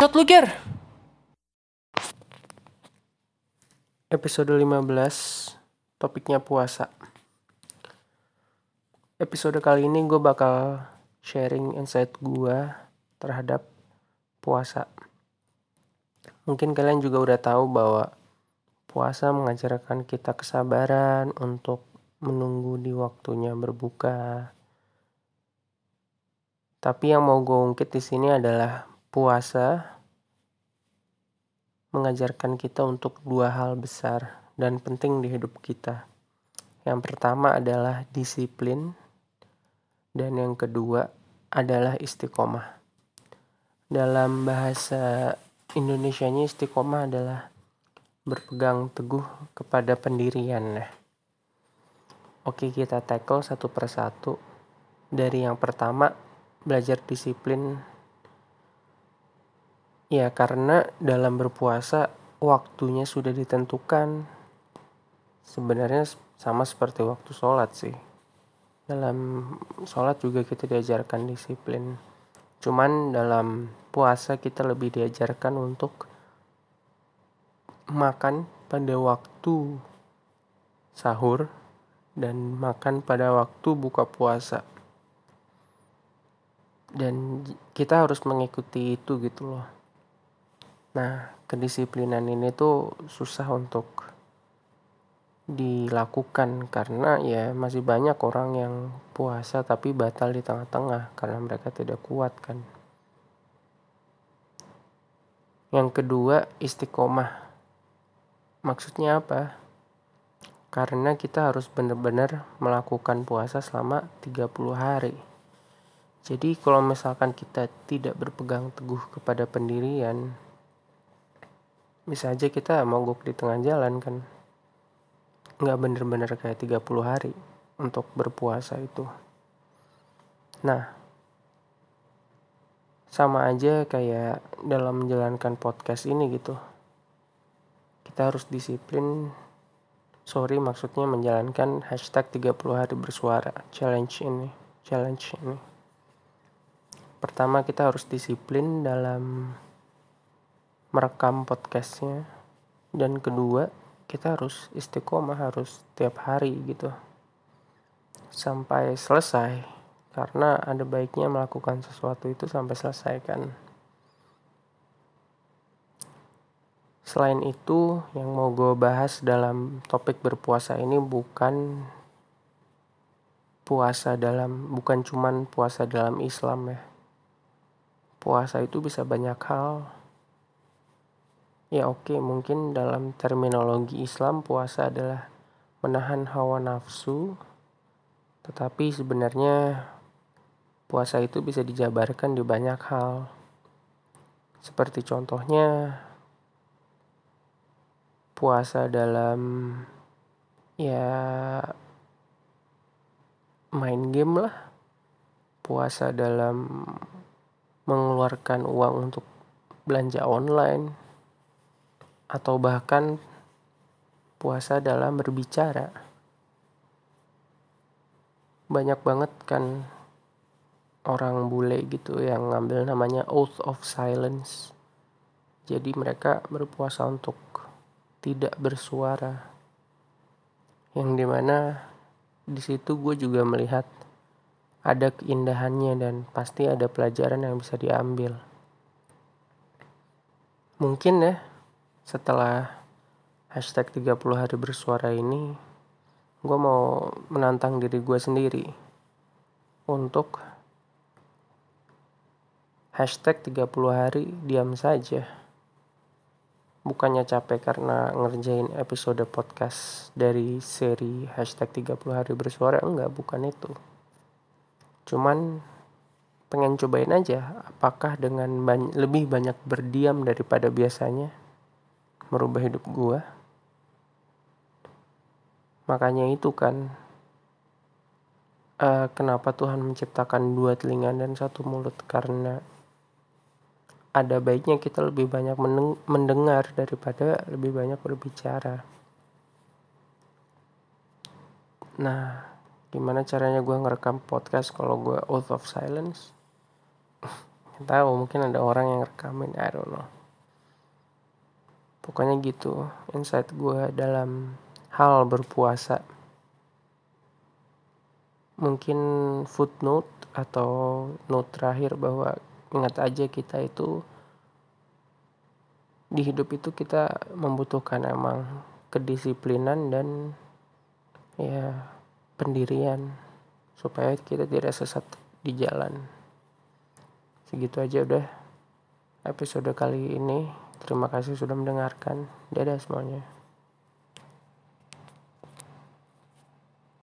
Bacot lu Ger Episode 15 Topiknya puasa. Episode kali ini gue bakal sharing insight gue terhadap puasa. Mungkin kalian juga udah tahu bahwa puasa mengajarkan kita kesabaran untuk menunggu di waktunya berbuka. Tapi yang mau gue ungkit di sini adalah puasa mengajarkan kita untuk dua hal besar dan penting di hidup kita. Yang pertama adalah disiplin dan yang kedua adalah istiqomah. Dalam bahasa Indonesianya istiqomah adalah berpegang teguh kepada pendirian. Oke kita tackle satu persatu. Dari yang pertama, belajar disiplin Ya karena dalam berpuasa waktunya sudah ditentukan. Sebenarnya sama seperti waktu sholat sih. Dalam sholat juga kita diajarkan disiplin. Cuman dalam puasa kita lebih diajarkan untuk makan pada waktu sahur dan makan pada waktu buka puasa. Dan kita harus mengikuti itu gitu loh Nah, kedisiplinan ini tuh susah untuk dilakukan karena ya masih banyak orang yang puasa tapi batal di tengah-tengah karena mereka tidak kuat kan. Yang kedua, istiqomah. Maksudnya apa? Karena kita harus benar-benar melakukan puasa selama 30 hari. Jadi kalau misalkan kita tidak berpegang teguh kepada pendirian, bisa aja kita mogok di tengah jalan kan. Nggak bener-bener kayak 30 hari untuk berpuasa itu. Nah sama aja kayak dalam menjalankan podcast ini gitu. Kita harus disiplin. Sorry maksudnya menjalankan hashtag 30 hari bersuara. Challenge ini challenge ini. Pertama kita harus disiplin dalam merekam podcastnya. Dan kedua kita harus istiqomah harus tiap hari gitu. Sampai selesai. Karena ada baiknya melakukan sesuatu itu sampai selesai kan. Selain itu yang mau gue bahas dalam topik berpuasa ini bukan puasa dalam bukan cuman puasa dalam Islam ya. Puasa itu bisa banyak hal Ya oke, mungkin dalam terminologi Islam puasa adalah menahan hawa nafsu. Tetapi sebenarnya puasa itu bisa dijabarkan di banyak hal. Seperti contohnya puasa dalam ya main game lah. Puasa dalam mengeluarkan uang untuk belanja online atau bahkan puasa dalam berbicara. Banyak banget kan orang bule gitu yang ngambil namanya oath of silence. Jadi mereka berpuasa untuk tidak bersuara. Yang di mana di situ gue juga melihat ada keindahannya dan pasti ada pelajaran yang bisa diambil. Mungkin ya setelah hashtag 30 hari bersuara ini gue mau menantang diri gue sendiri untuk hashtag 30 hari diam saja. Bukannya capek karena ngerjain episode podcast dari seri hashtag 30 hari bersuara enggak bukan itu. Cuman pengen cobain aja apakah dengan banyak, lebih banyak berdiam daripada biasanya merubah hidup gue makanya itu kan uh, kenapa Tuhan menciptakan dua telinga dan satu mulut? Karena ada baiknya kita lebih banyak mendengar daripada lebih banyak berbicara. Nah gimana caranya gue ngerekam podcast kalau gue out of silence? Tahu mungkin ada orang yang rekamin I don't know pokoknya gitu insight gue dalam hal berpuasa. Mungkin footnote atau note terakhir bahwa ingat aja kita itu di hidup itu kita membutuhkan emang kedisiplinan dan ya pendirian supaya kita tidak sesat di jalan. Segitu aja udah episode kali ini terima kasih sudah mendengarkan. Dadah semuanya